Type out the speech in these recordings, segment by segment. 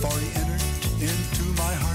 for he entered into my heart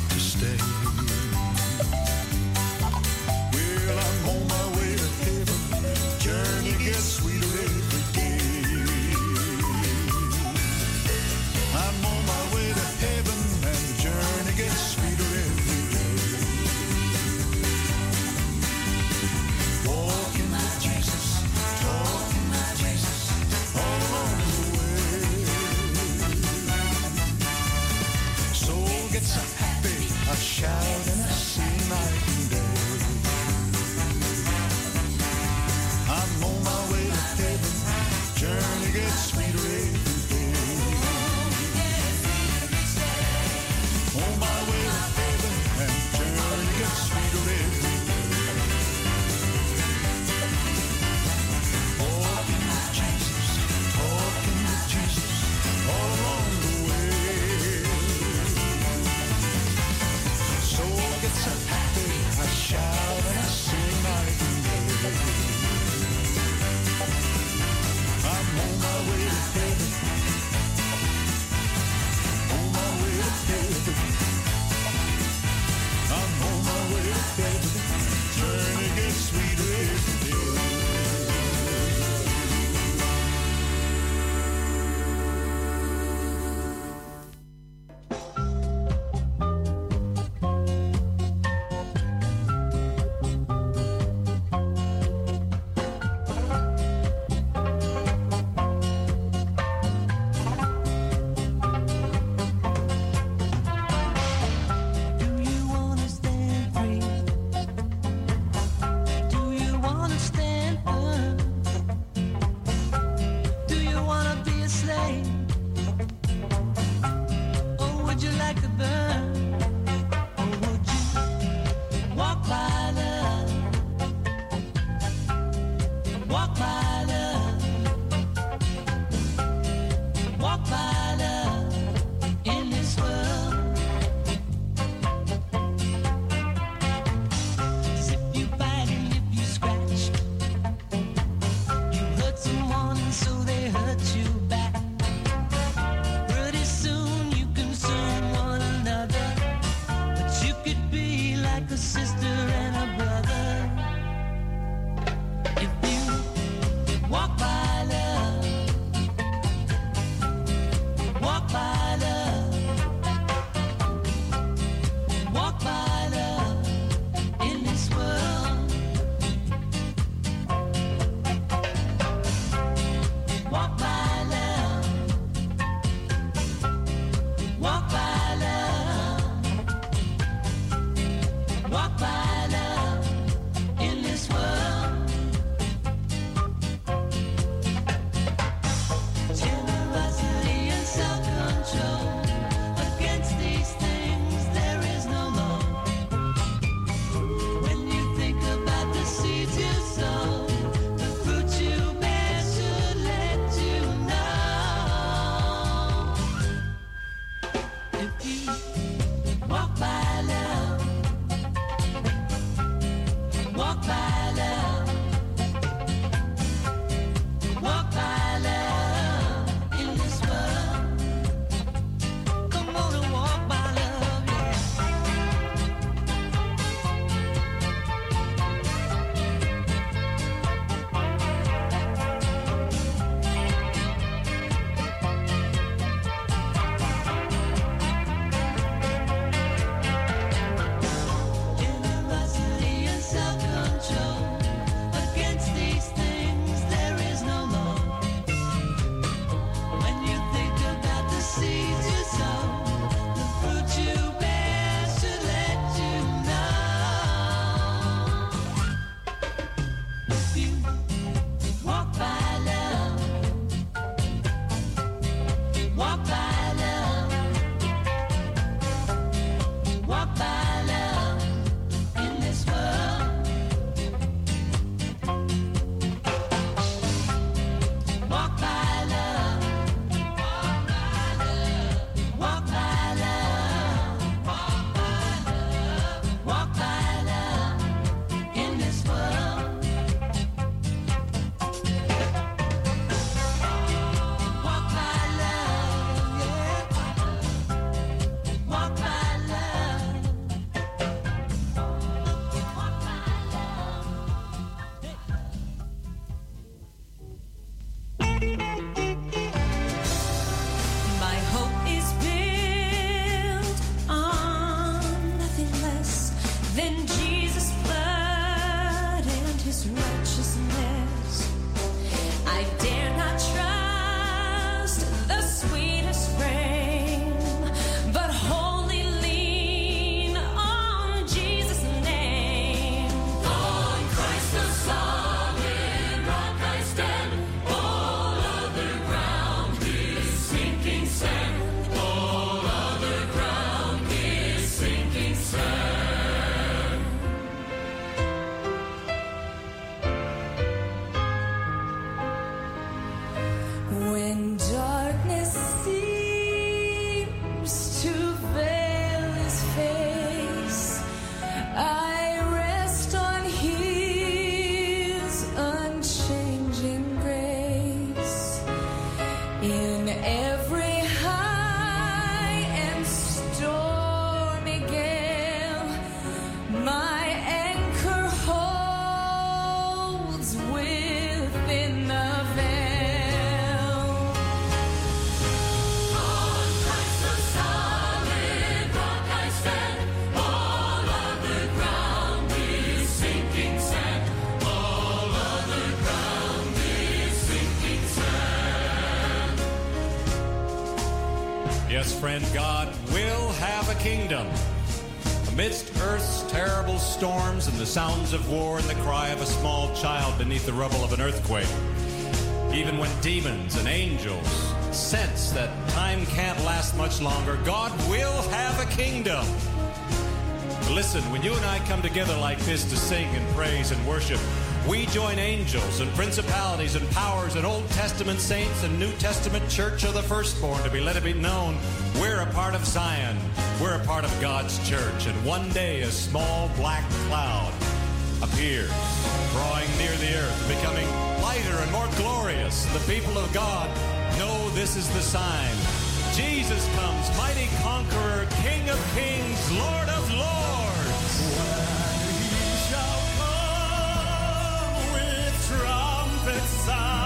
earth's terrible storms and the sounds of war and the cry of a small child beneath the rubble of an earthquake, even when demons and angels sense that time can't last much longer, God will have a kingdom. Listen, when you and I come together like this to sing and praise and worship, we join angels and principalities and powers and Old Testament saints and New Testament church of the firstborn to be let it be known we're a part of Zion. We're a part of God's church. And one day a small black cloud appears, drawing near the earth, becoming lighter and more glorious. The people of God know this is the sign. Jesus comes, mighty conqueror, King of kings, Lord of lords. When He shall come with trumpet sound.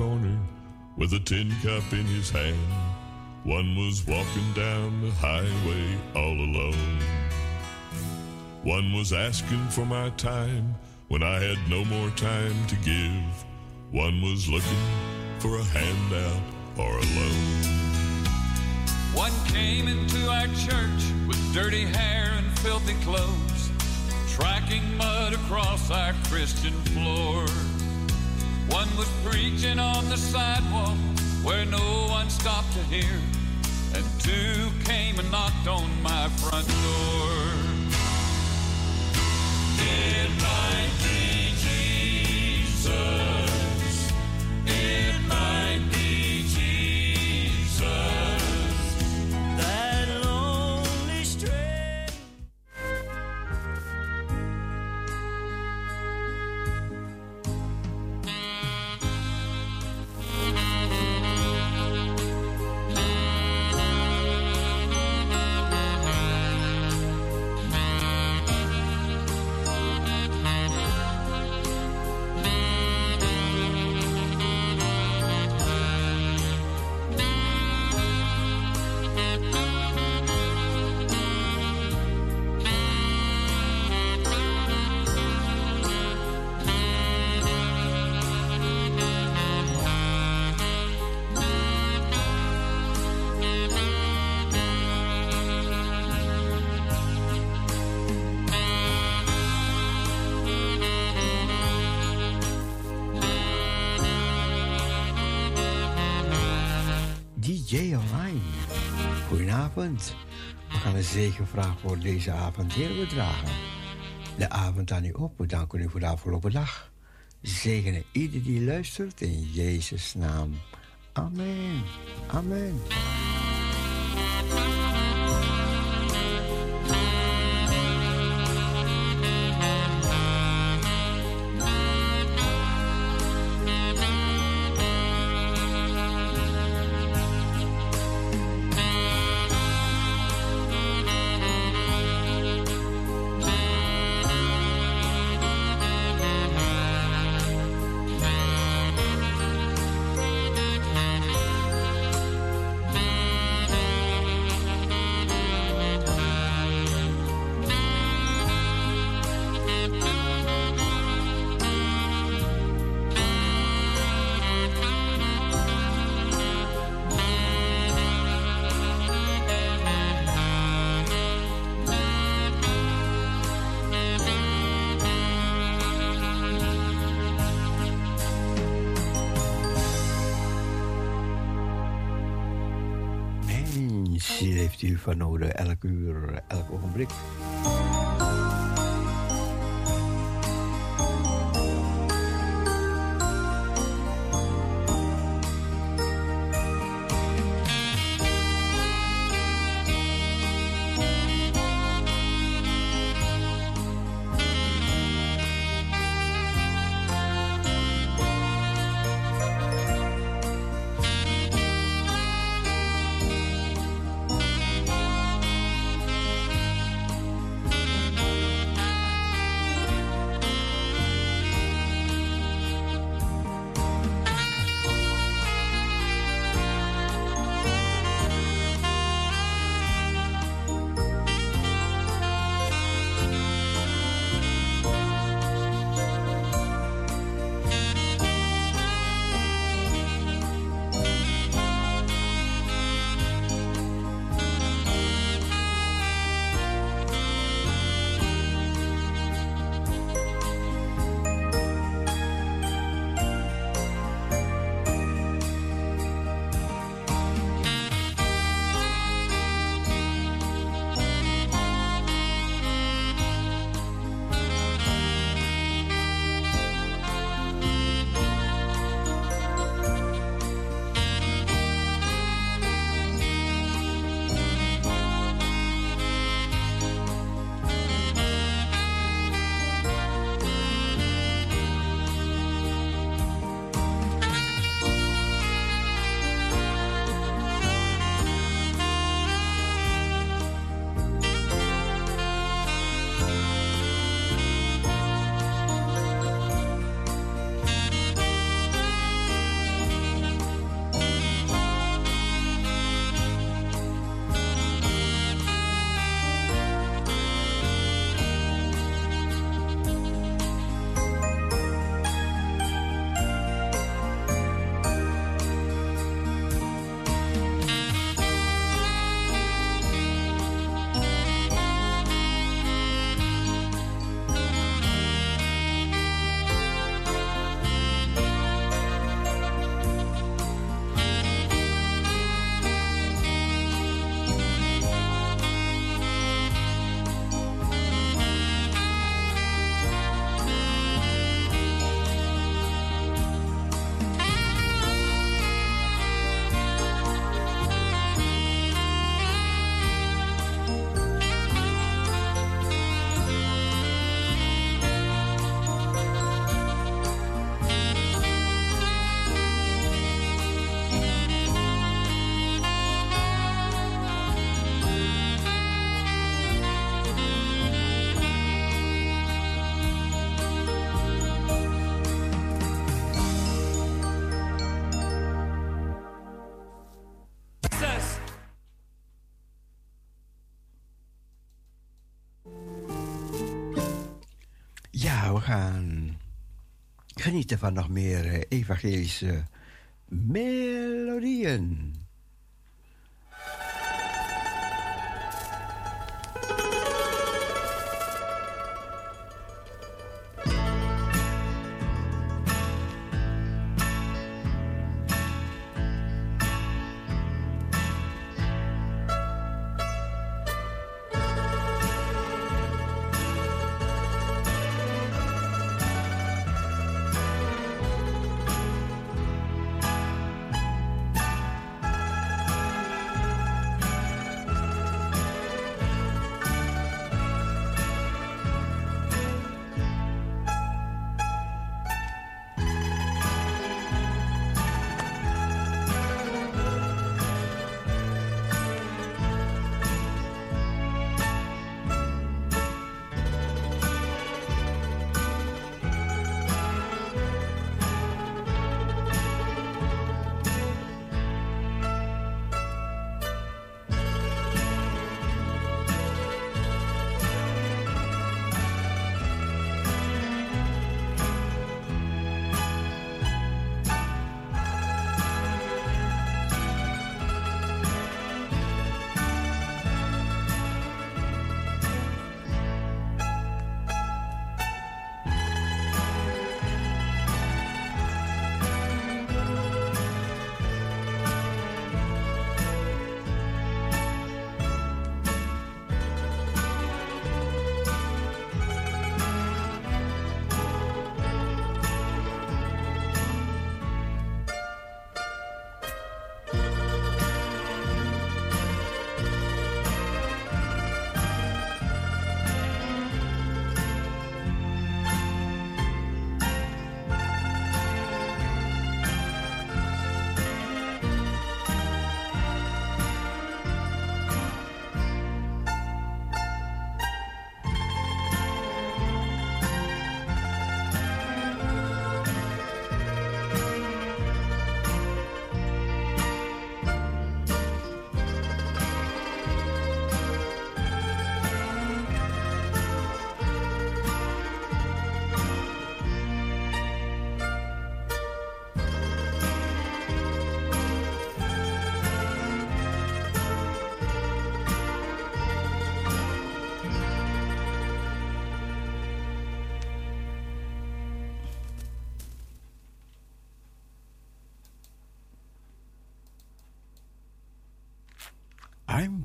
Corner with a tin cup in his hand. One was walking down the highway all alone. One was asking for my time when I had no more time to give. One was looking for a handout or a loan. One came into our church with dirty hair and filthy clothes, tracking mud across our Christian floor. One was preaching on the sidewalk where no one stopped to hear, and two came and knocked on my front door. Might be Jesus. We gaan een zegenvraag voor deze avond hier bedragen. De avond aan u op. We danken u voor de afgelopen dag. Zegenen ieder die luistert in Jezus' naam. Amen. Amen. Van nodig elk uur, elk ogenblik. Gaan genieten van nog meer eh, evangelische melodieën.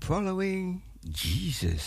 Following Jesus.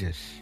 Jesus.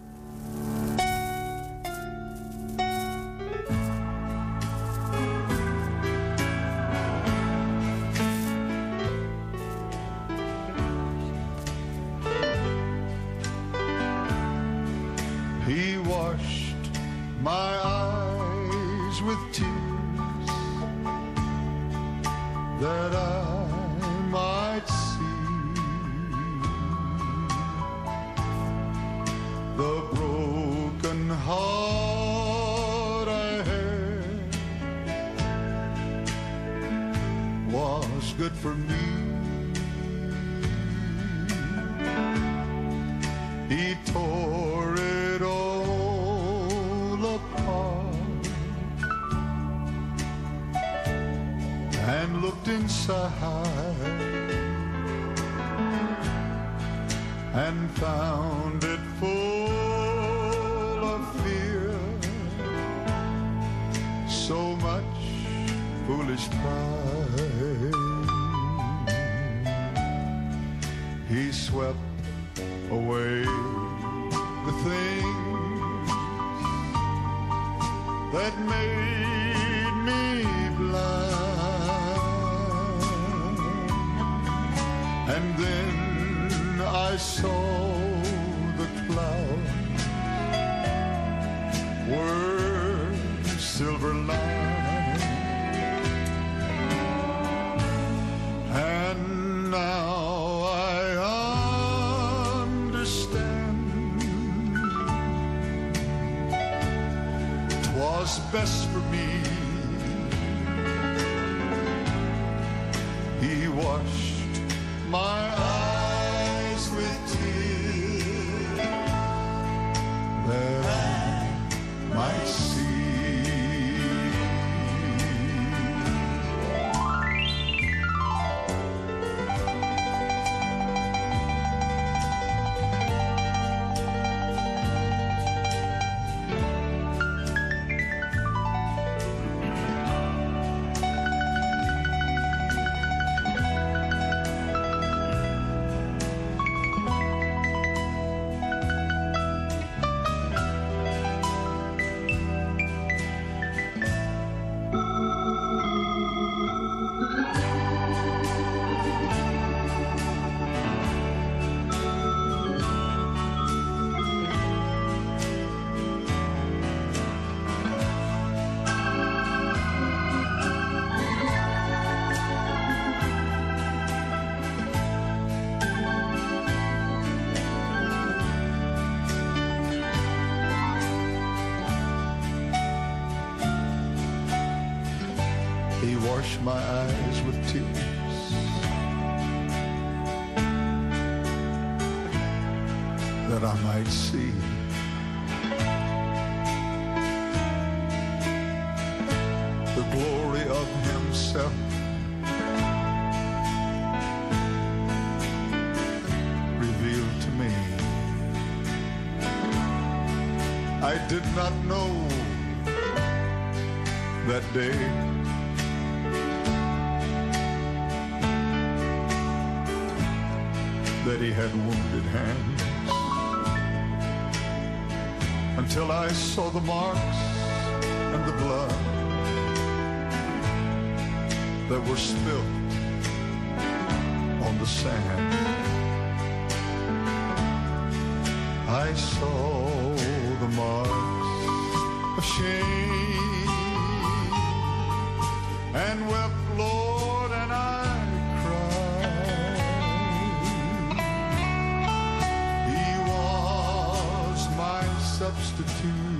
my eyes with tears. That I might see. The glory of Himself. Revealed to me. I did not know that day. He had wounded hands. Until I saw the marks and the blood that were spilled on the sand. I saw the marks of shame and wept substitute.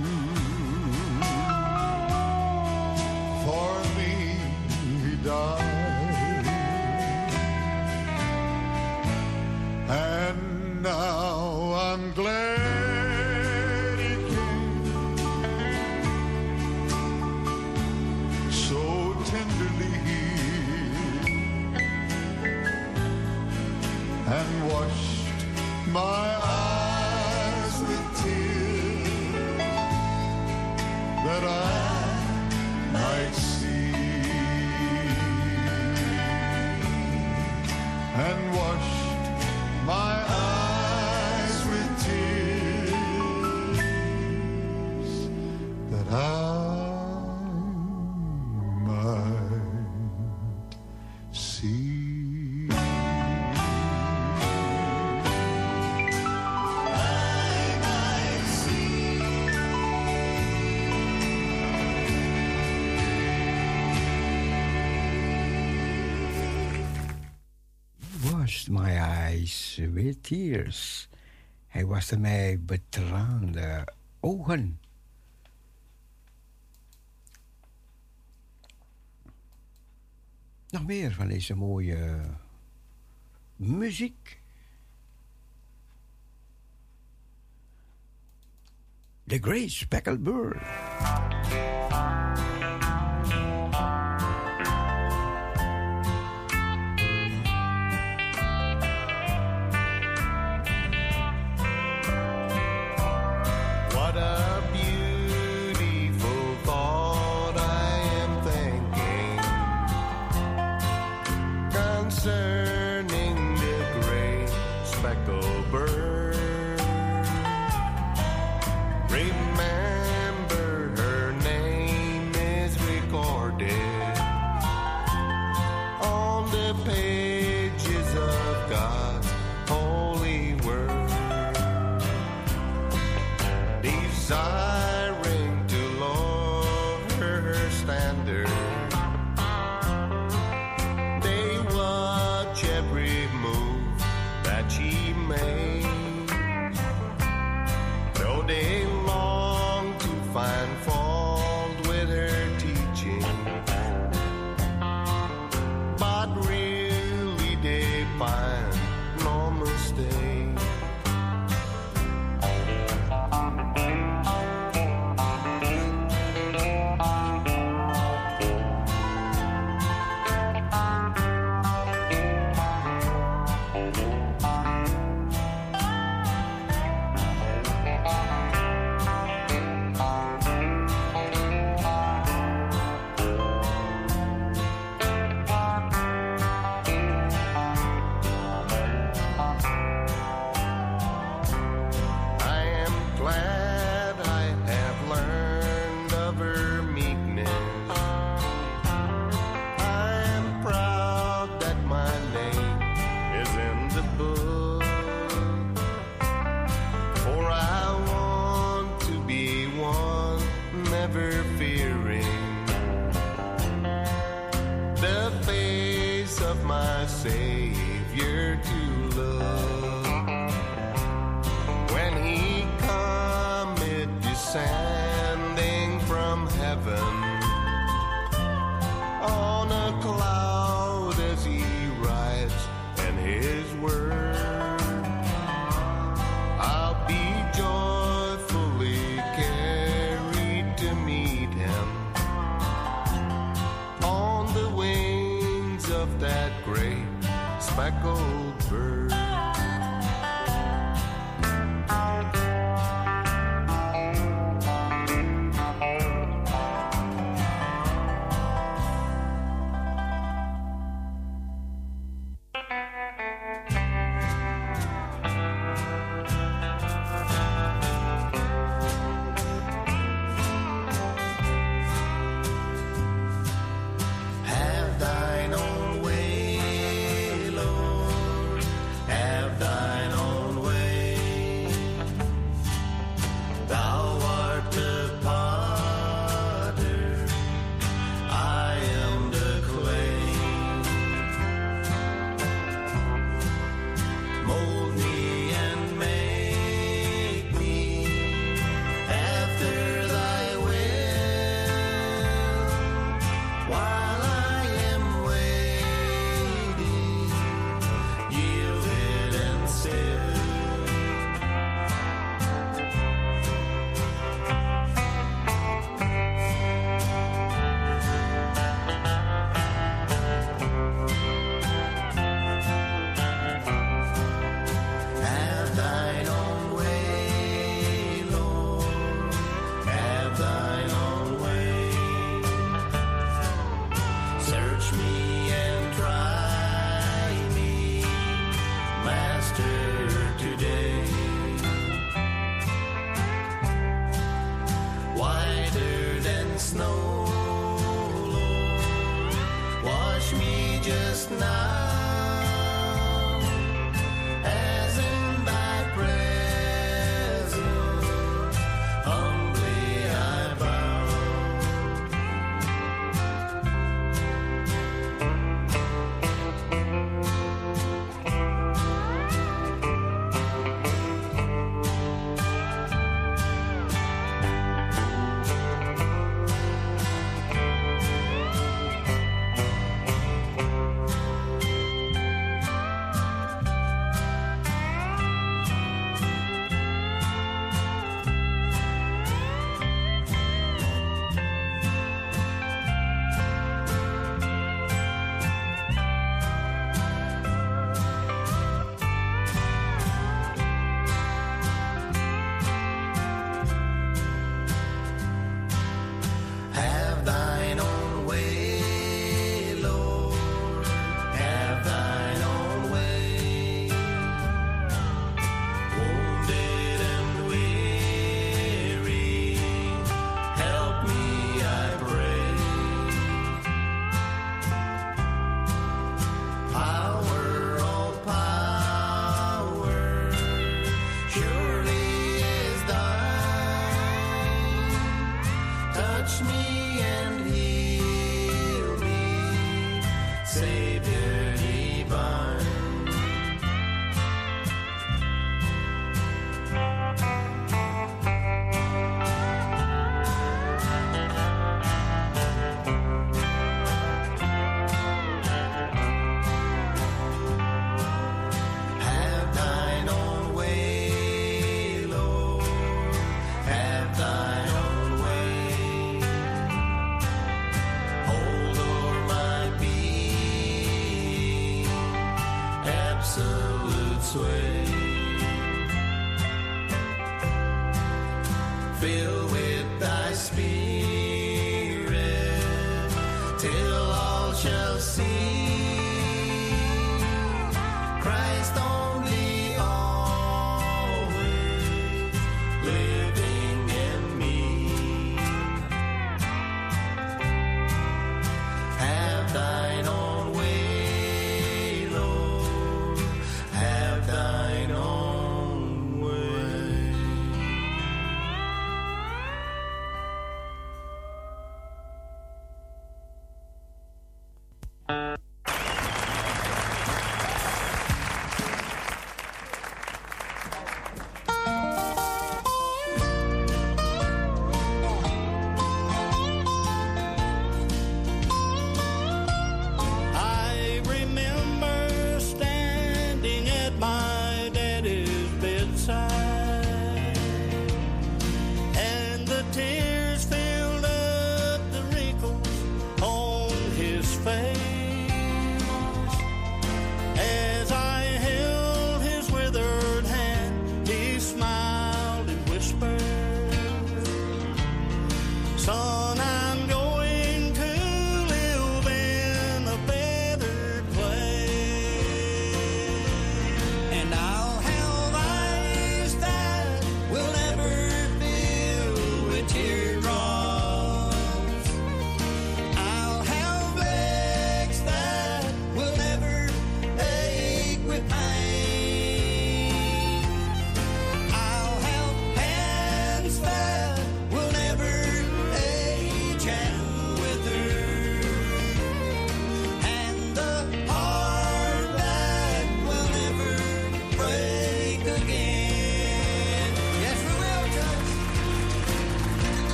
many tears. Hij waste mij betraande ogen. Nog meer van deze mooie muziek. The Great Speckled Bird.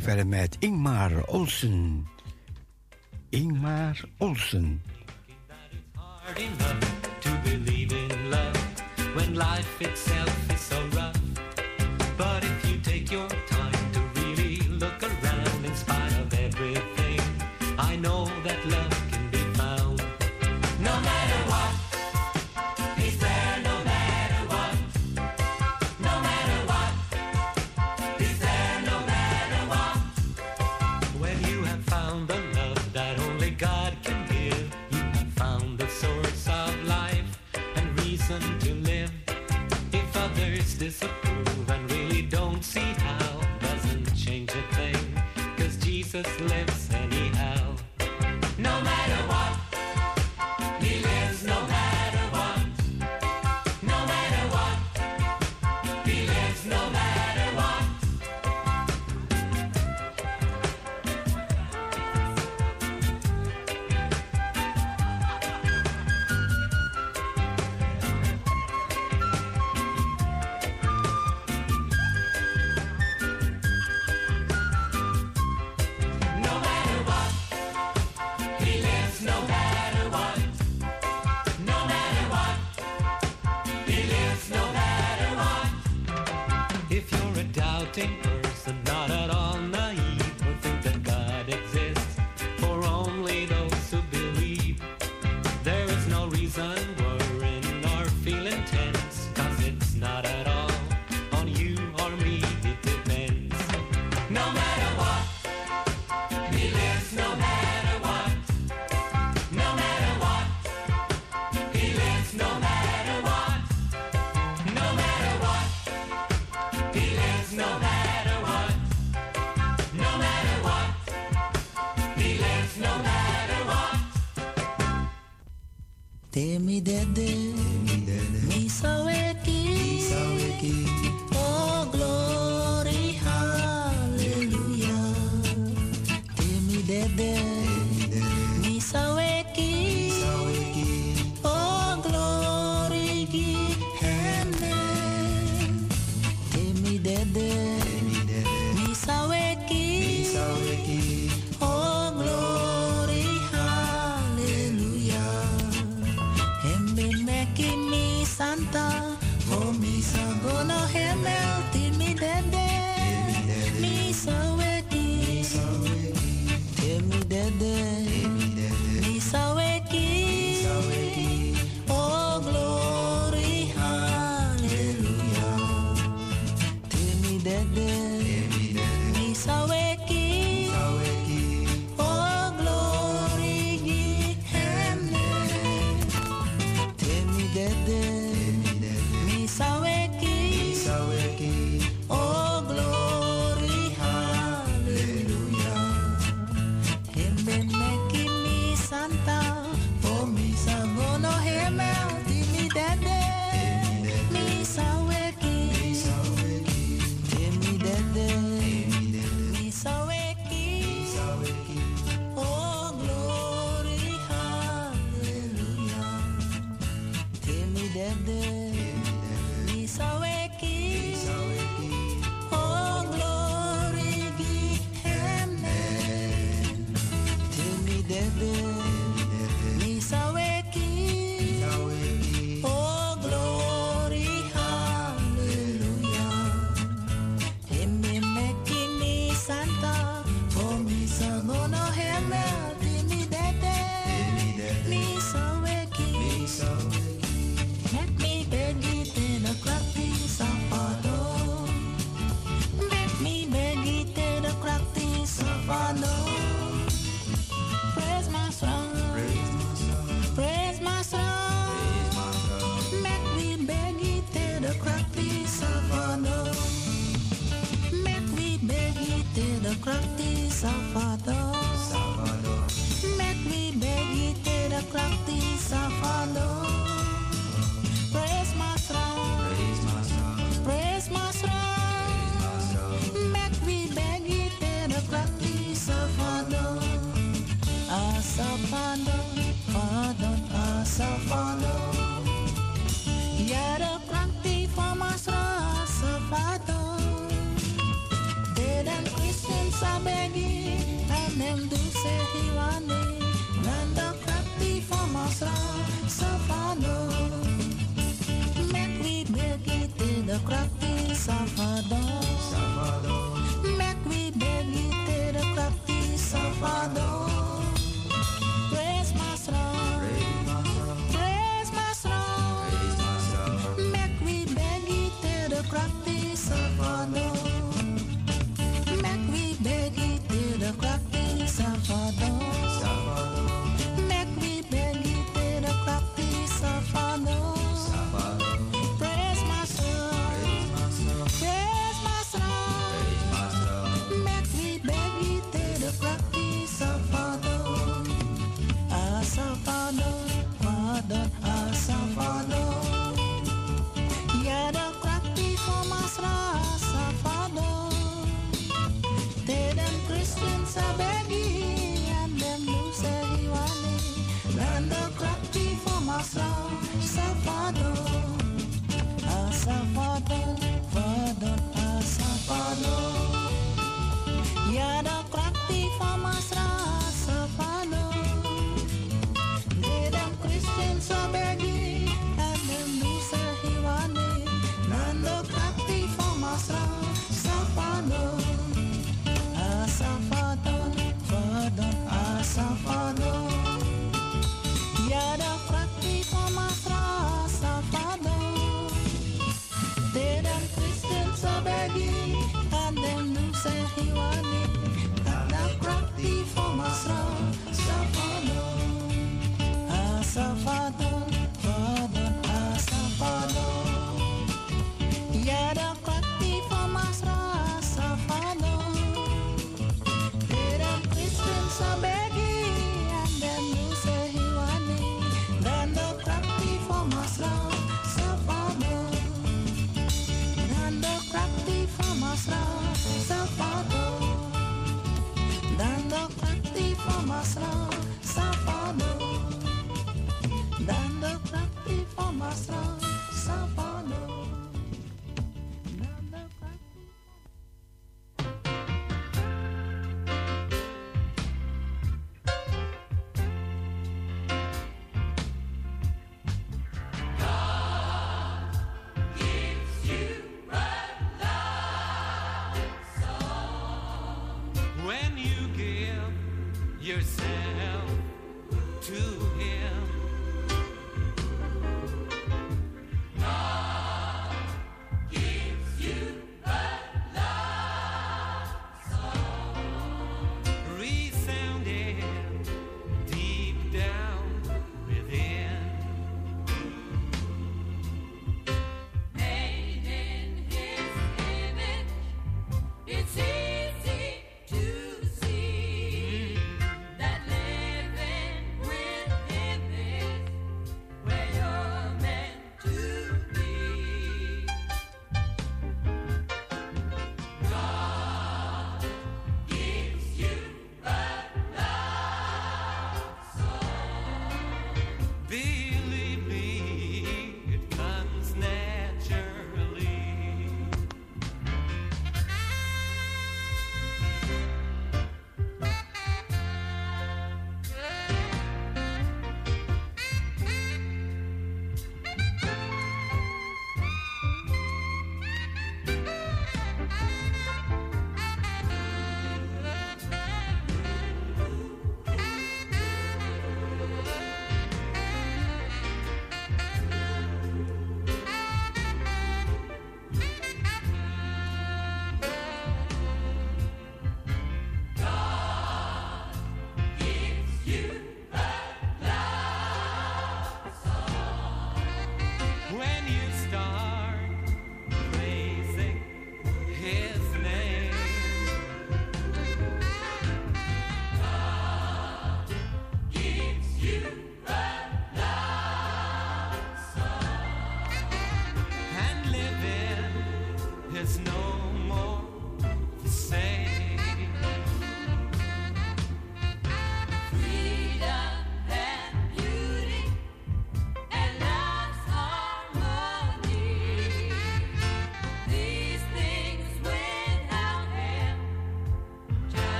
Verder met Ingmar Olsen. Ingmar Olsen.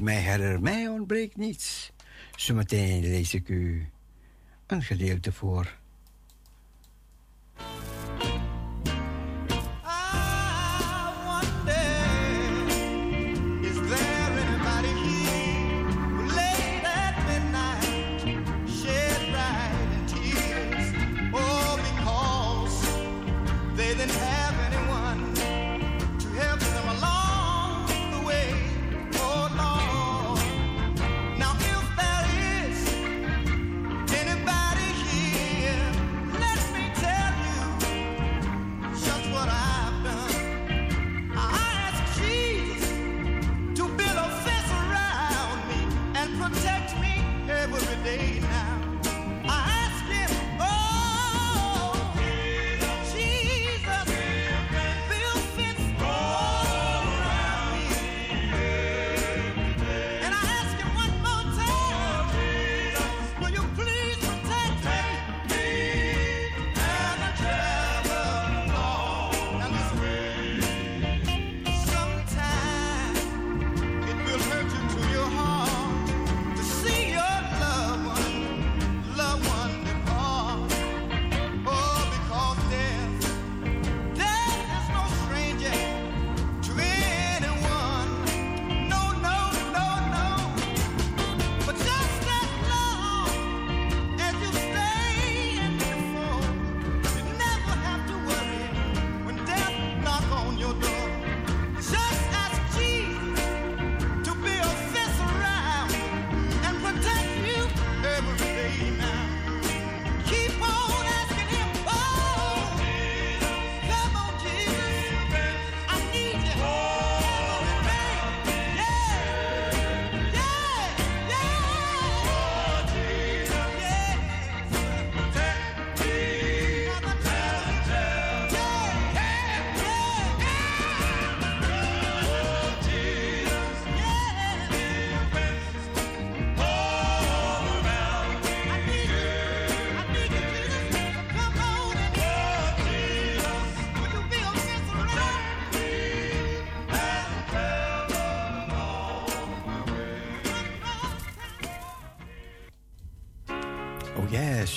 Mij, herder, mij ontbreekt niets. Zometeen lees ik u een gedeelte voor.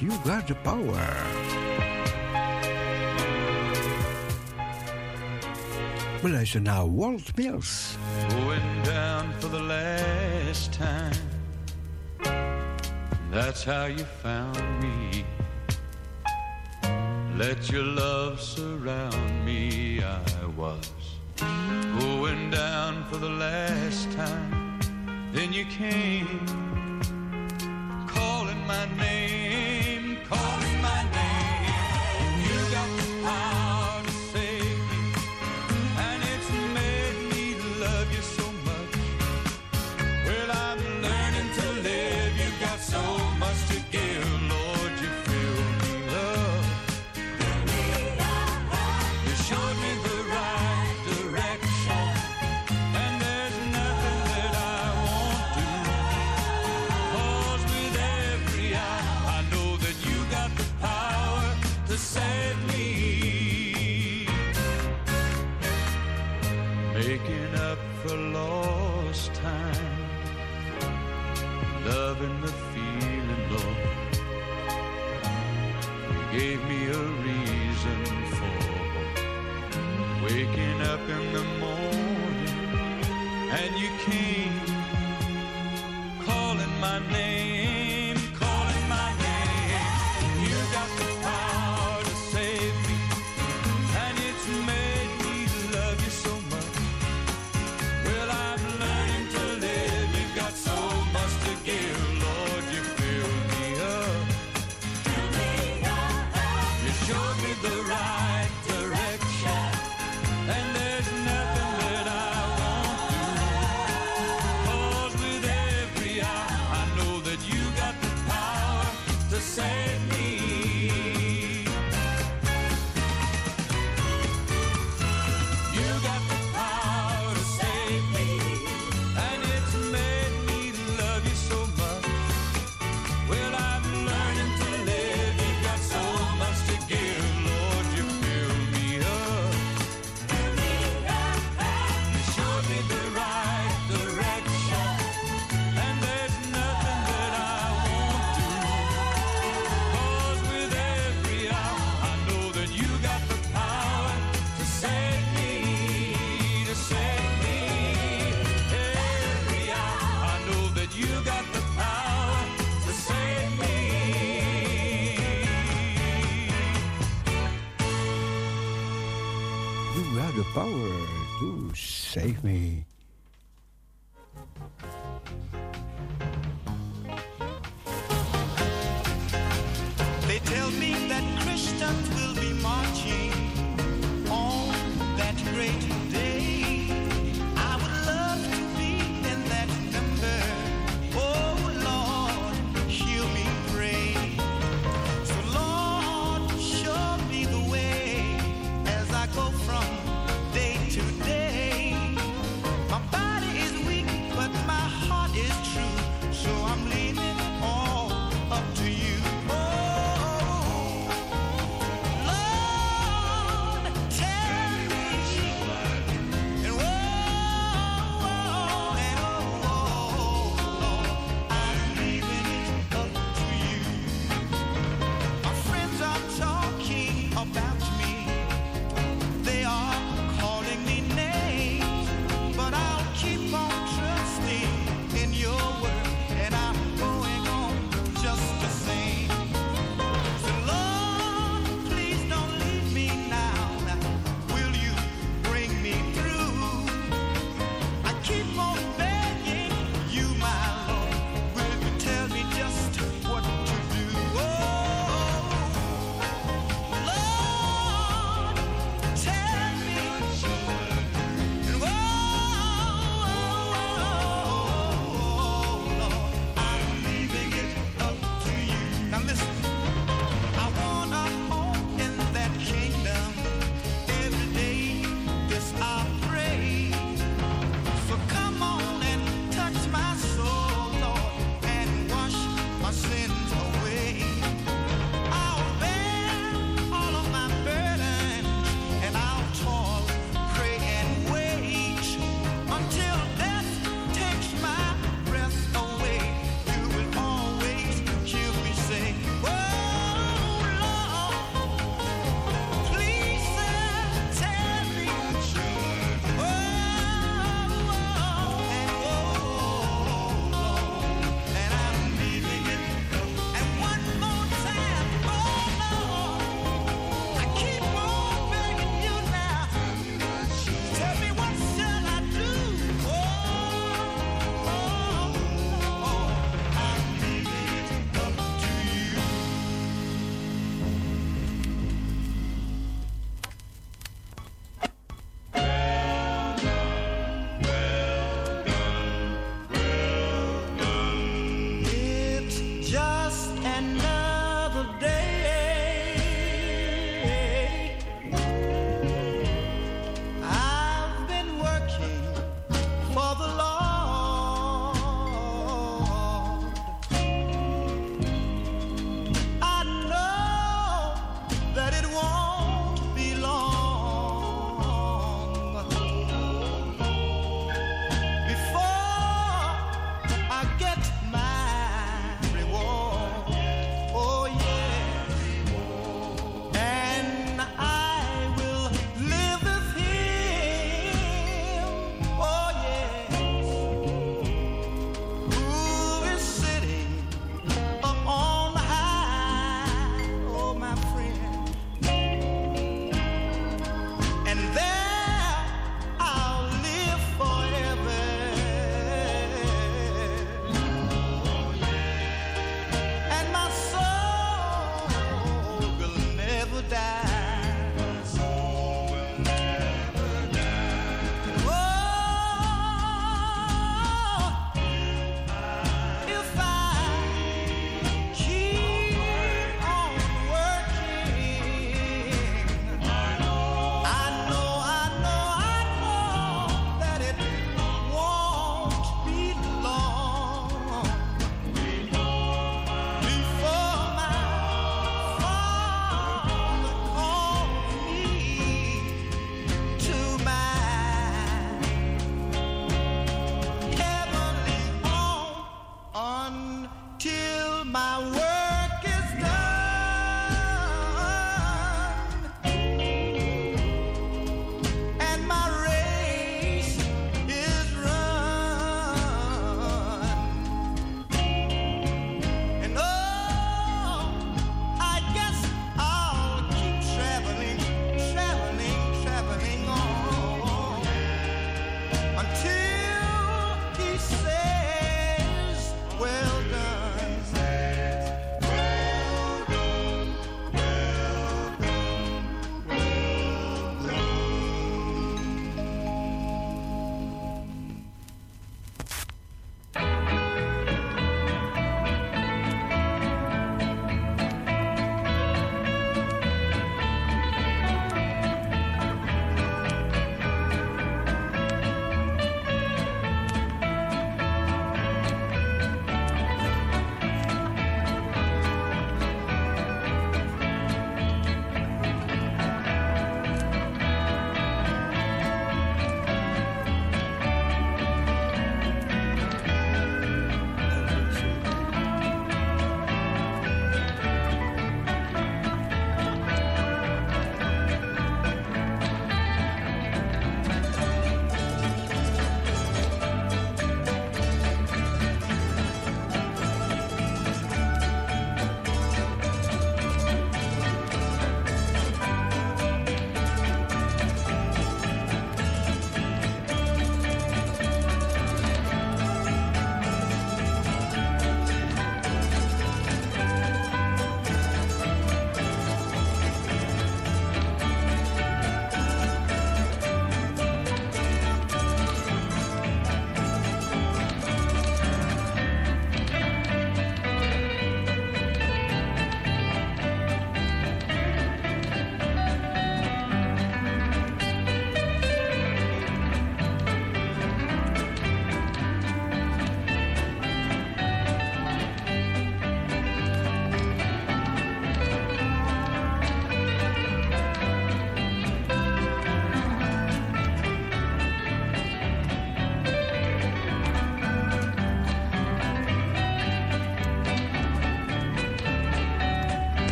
Yes, you got the power. We luisteren naar Walt Mills. Going down for the last time. That's how you found me. Let your love surround me. I was going down for the last time. Then you came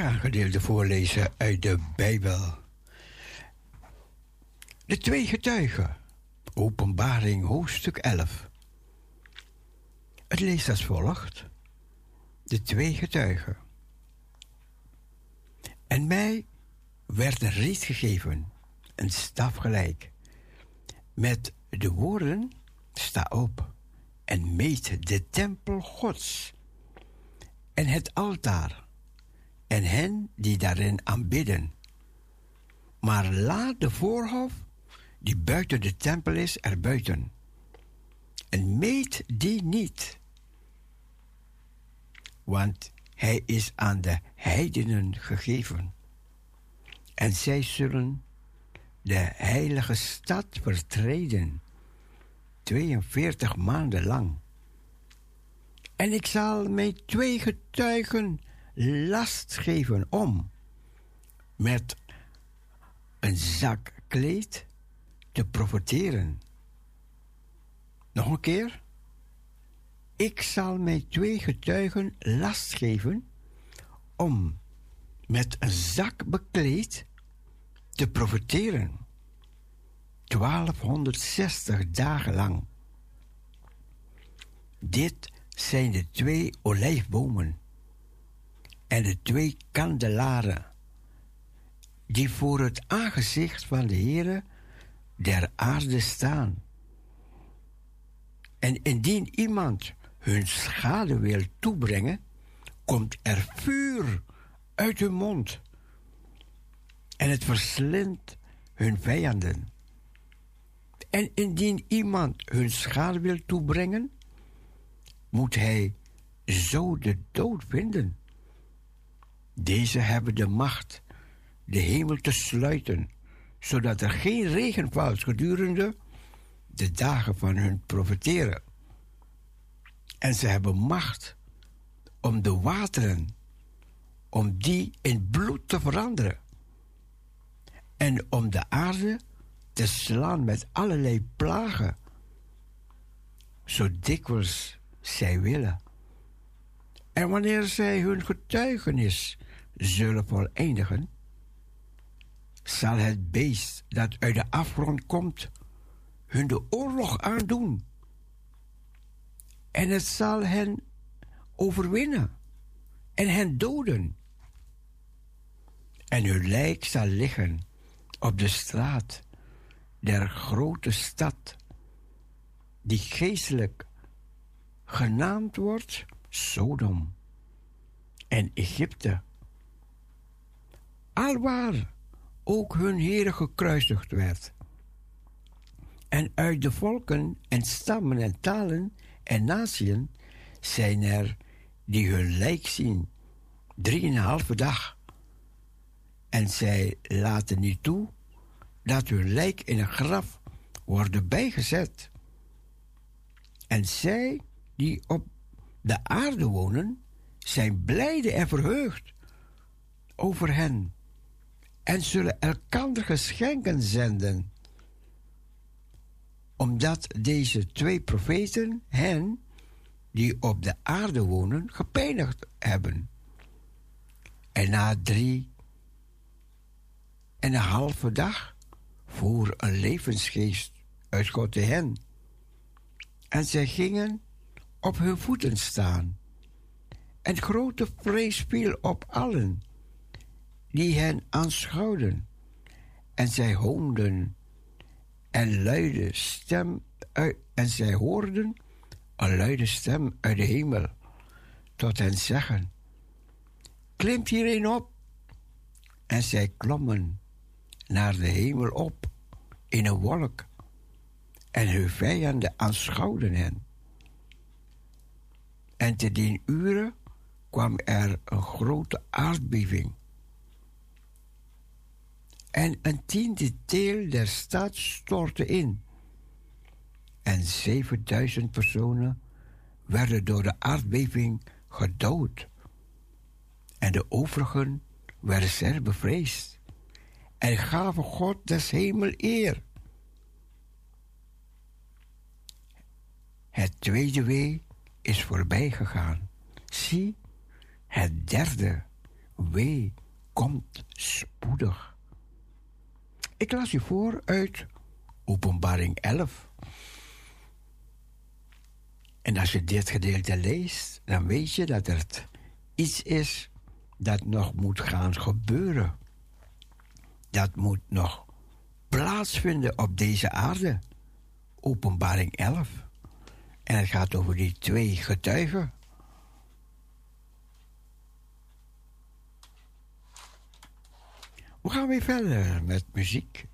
ga een voorlezen uit de Bijbel. De twee getuigen. Openbaring hoofdstuk 11. Het leest als volgt. De twee getuigen. En mij werd een gegeven, een staf gelijk, met de woorden: sta op en meet de tempel Gods en het altaar en hen die daarin aanbidden. Maar laat de voorhof die buiten de tempel is erbuiten en meet die niet, want hij is aan de heidenen gegeven. En zij zullen de heilige stad vertreden, 42 maanden lang. En ik zal mij twee getuigen last geven om met een zak kleed te profiteren. Nog een keer. Ik zal mij twee getuigen last geven om met een zak bekleed te profiteren. 1260 dagen lang. Dit zijn de twee olijfbomen en de twee kandelaren die voor het aangezicht van de Heere der aarde staan. En indien iemand hun schade wil toebrengen, komt er vuur uit hun mond en het verslindt hun vijanden. En indien iemand hun schade wil toebrengen, moet hij zo de dood vinden. Deze hebben de macht de hemel te sluiten, zodat er geen regen valt gedurende de dagen van hun profeteren. En ze hebben macht om de wateren, om die in bloed te veranderen. En om de aarde te slaan met allerlei plagen, zo dikwijls zij willen. En wanneer zij hun getuigenis zullen voleindigen, zal het beest dat uit de afgrond komt hun de oorlog aandoen. En het zal hen overwinnen en hen doden. En hun lijk zal liggen op de straat der grote stad, die geestelijk genaamd wordt Sodom en Egypte. Alwaar ook hun Heer gekruisigd werd. En uit de volken en stammen en talen en natieën zijn er die hun lijk zien, drieënhalve dag. En zij laten niet toe dat hun lijk in een graf worden bijgezet. En zij die op de aarde wonen, zijn blijde en verheugd over hen en zullen elkander geschenken zenden. Omdat deze twee profeten hen, die op de aarde wonen, gepeinigd hebben. En na drie en een halve dag voer een levensgeest uit God te hen. En zij gingen op hun voeten staan. En grote vrees viel op allen die hen aanschouwden. En zij hoonden en luide stem en zij hoorden een luide stem uit de hemel tot hen zeggen: Klimt hierin op. En zij klommen naar de hemel op in een wolk, en hun vijanden aanschouwden hen. En te dien uren kwam er een grote aardbeving. En een tiende deel der stad stortte in. En 7000 personen werden door de aardbeving gedood. En de overigen werden zeer bevreesd en gaven God des hemel eer. Het tweede wee is voorbij gegaan. Zie, het derde wee komt spoedig. Ik las u voor uit Openbaring 11. En als je dit gedeelte leest, dan weet je dat er iets is dat nog moet gaan gebeuren. Dat moet nog plaatsvinden op deze aarde. Openbaring 11. En het gaat over die twee getuigen. We gaan weer verder met muziek.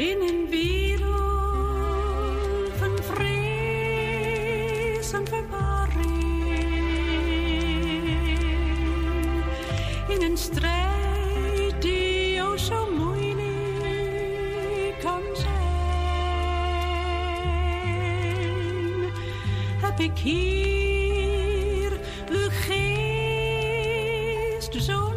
In een wereld van vrees en verwarring. In een strijd die ook zo moeilijk kan zijn. Heb ik hier uw geest zo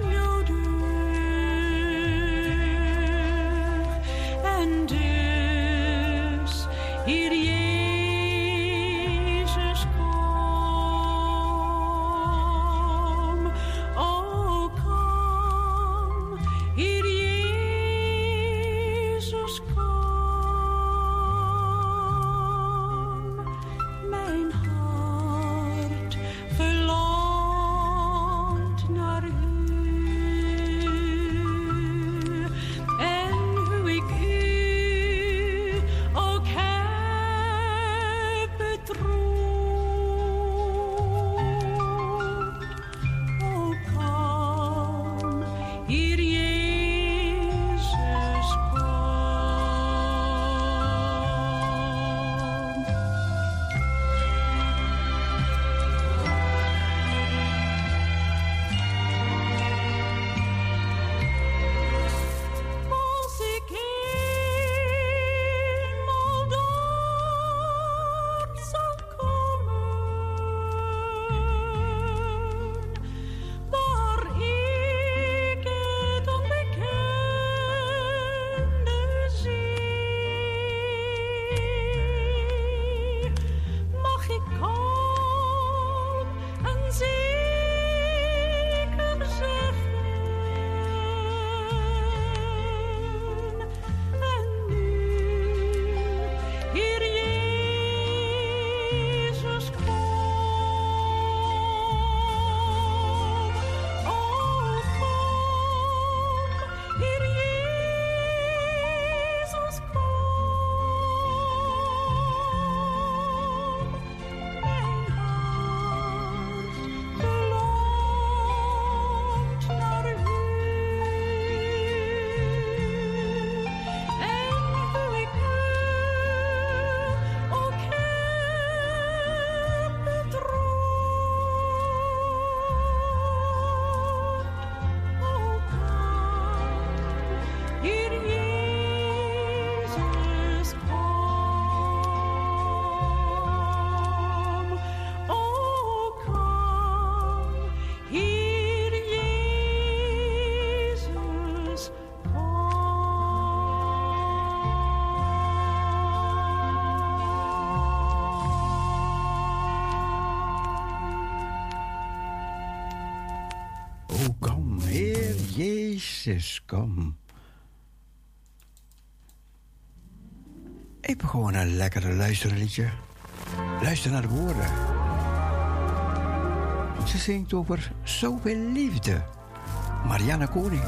Kom. Even gewoon een lekkere luisterliedje. Luister naar de woorden. Ze zingt over zoveel liefde. Marianne Koning.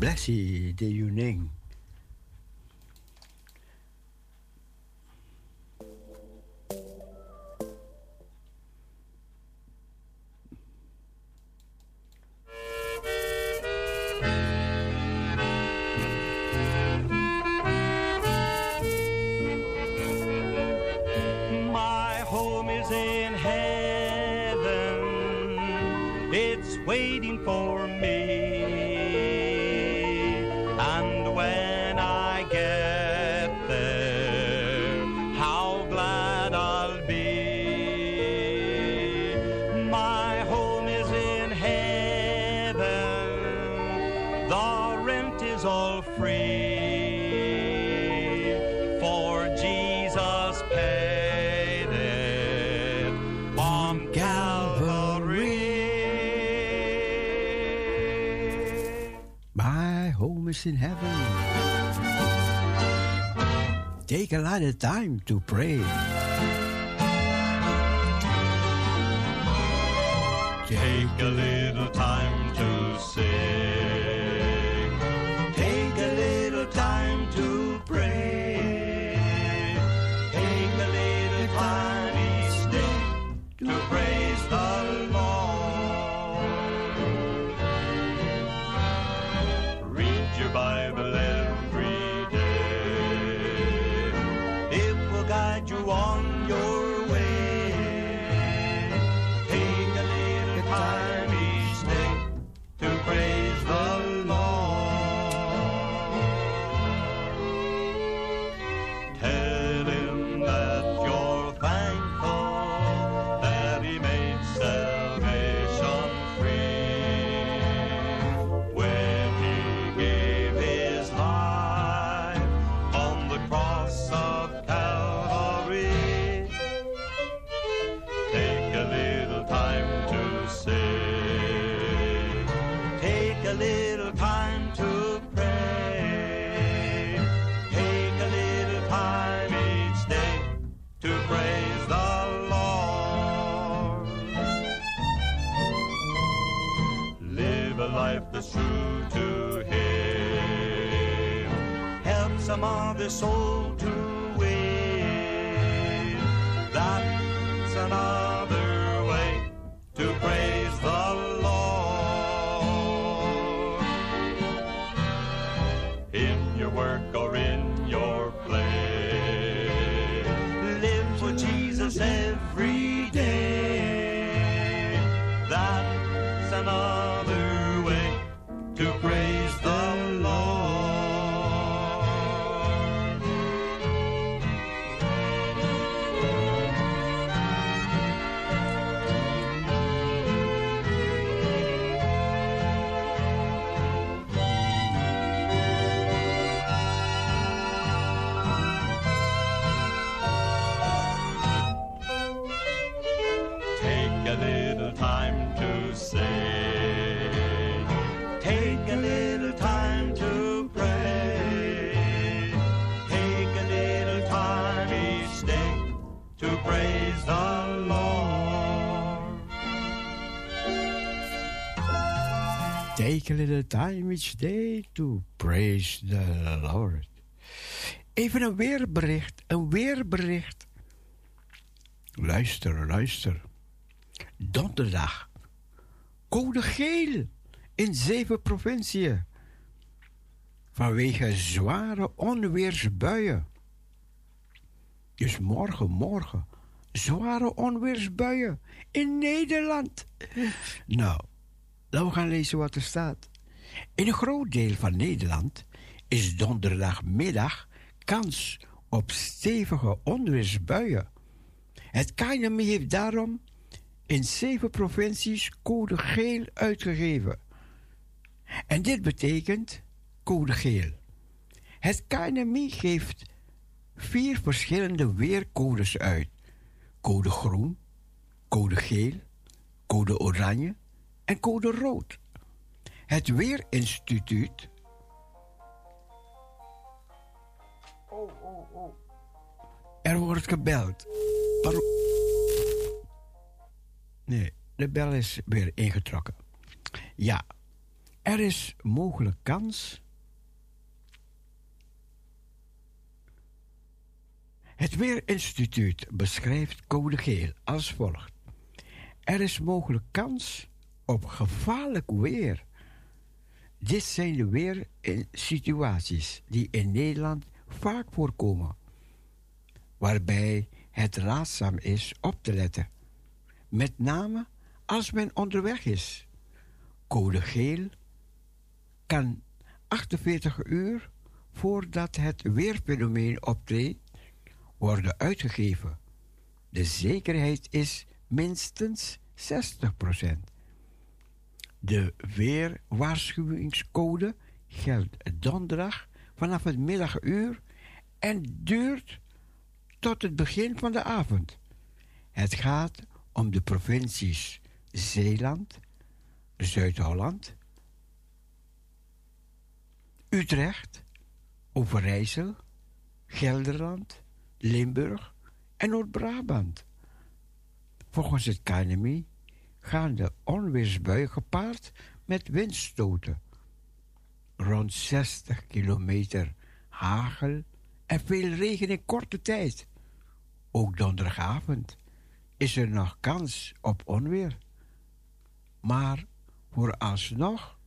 Blessed the your name. Time to pray. Take a little time each day to praise the Lord. Even een weerbericht, een weerbericht. Luister, luister. Donderdag. Code geel in zeven provinciën. Vanwege zware onweersbuien. Dus morgen, morgen. Zware onweersbuien in Nederland. Nou, laten we gaan lezen wat er staat. In een groot deel van Nederland is donderdagmiddag kans op stevige onweersbuien. Het KNMI heeft daarom in zeven provincies code geel uitgegeven. En dit betekent code geel. Het KNMI geeft vier verschillende weercodes uit: code groen, code geel, code oranje en code rood. Het Weerinstituut. Oh, oh, oh. Er wordt gebeld. Pardon. Nee, de bel is weer ingetrokken. Ja. Er is mogelijk kans. Het Weerinstituut beschrijft code geel als volgt. Er is mogelijk kans op gevaarlijk weer. Dit zijn de weersituaties die in Nederland vaak voorkomen, waarbij het raadzaam is op te letten, met name als men onderweg is. Code geel kan 48 uur voordat het weerfenomeen optreedt worden uitgegeven. De zekerheid is minstens 60%. De weerwaarschuwingscode geldt donderdag vanaf het middaguur en duurt tot het begin van de avond. Het gaat om de provincies Zeeland, Zuid-Holland, Utrecht, Overijssel, Gelderland, Limburg en Noord-Brabant. Volgens het KNMI gaan de onweersbuien gepaard met windstoten. Rond 60 kilometer hagel en veel regen in korte tijd. Ook donderdagavond is er nog kans op onweer. Maar vooralsnog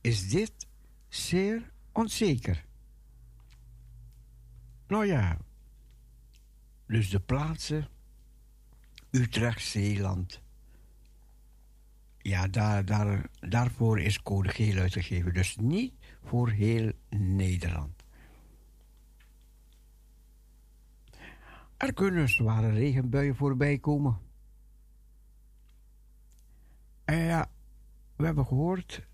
is dit zeer onzeker. Nou ja, dus de plaatsen Utrecht, Zeeland. Ja, daar, daar, daarvoor is code geel uitgegeven. Dus niet voor heel Nederland. Er kunnen zware regenbuien voorbij komen. En ja, we hebben gehoord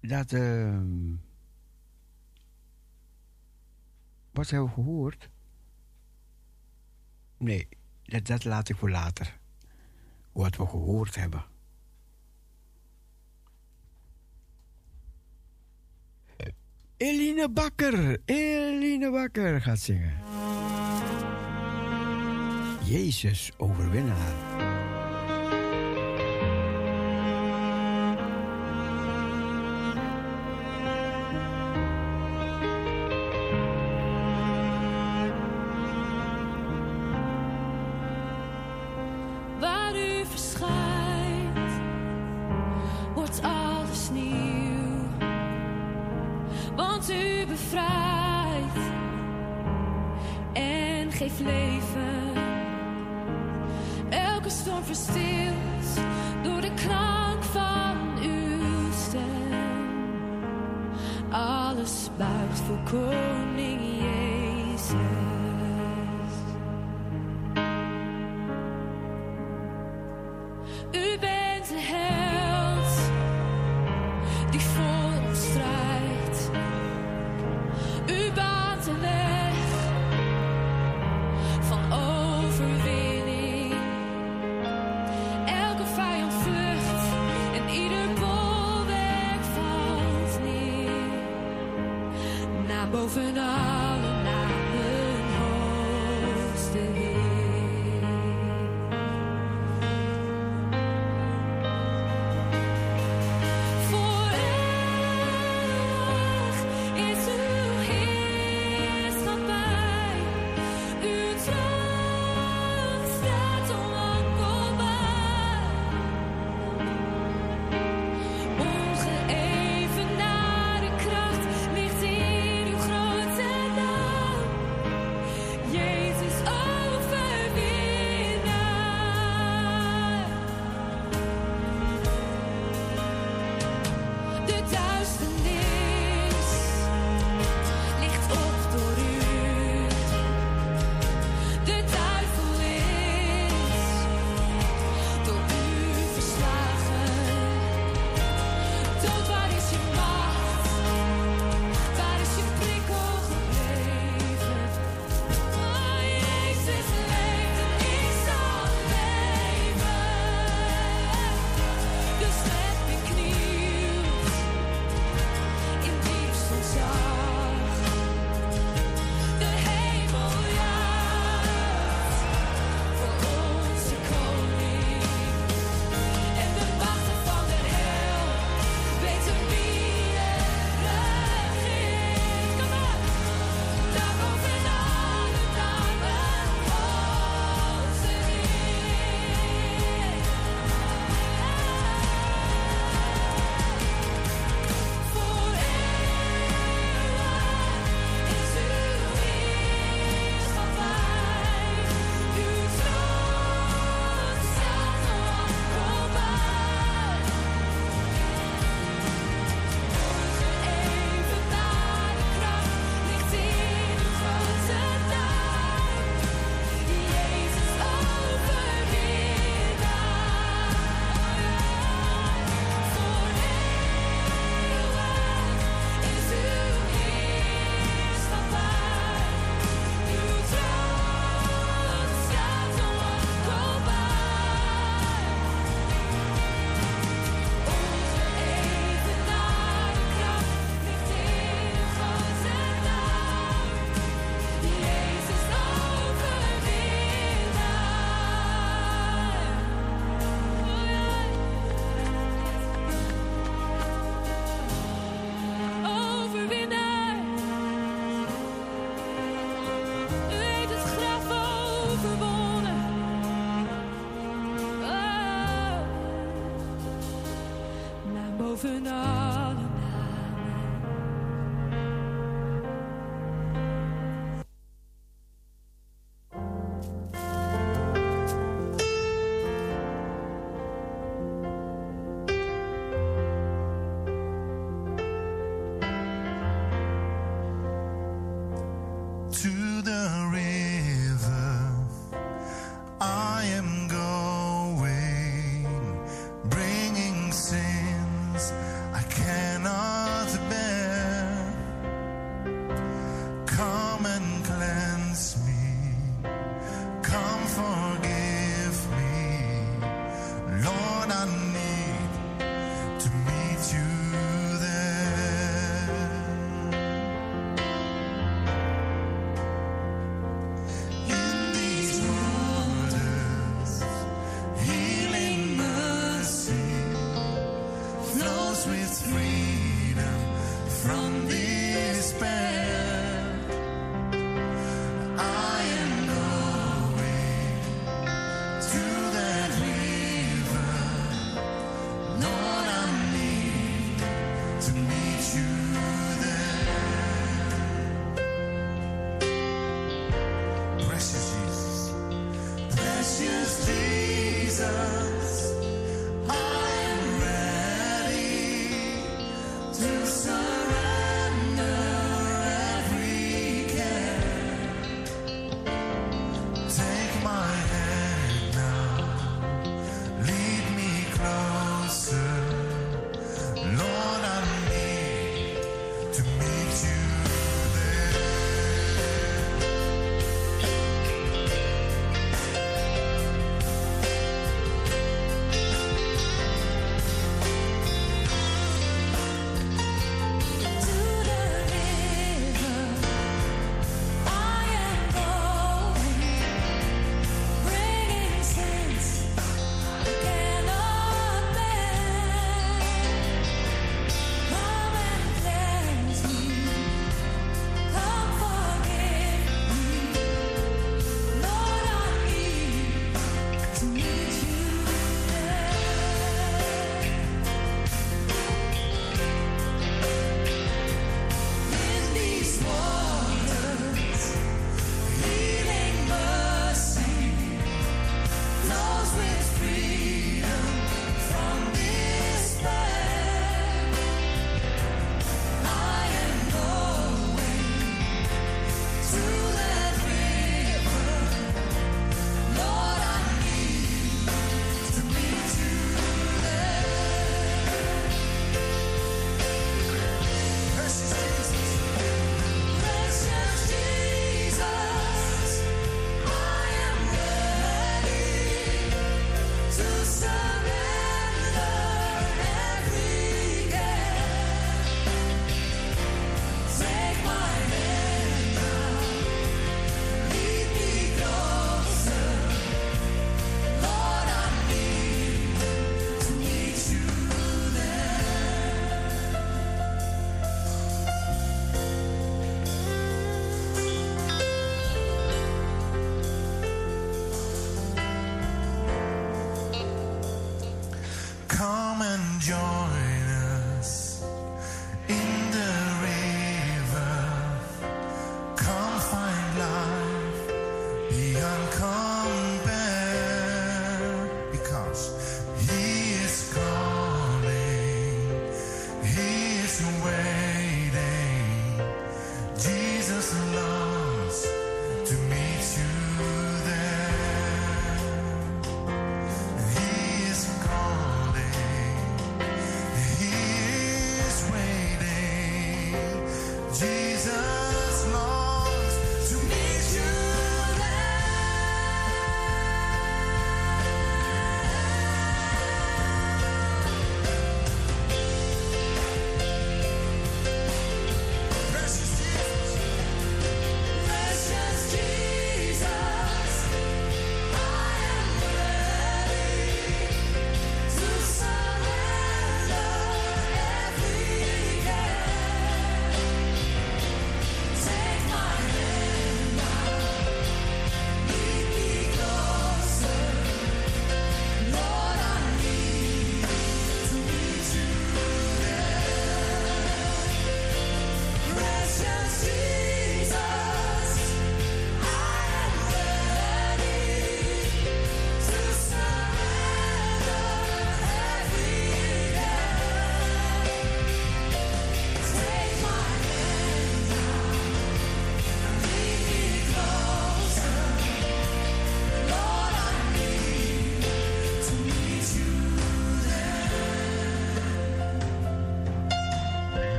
dat. Uh, wat hebben we gehoord? Nee, dat, dat laat ik voor later. Wat we gehoord hebben. Eline Bakker, Eline Bakker gaat zingen. Jezus overwinnaar. enough.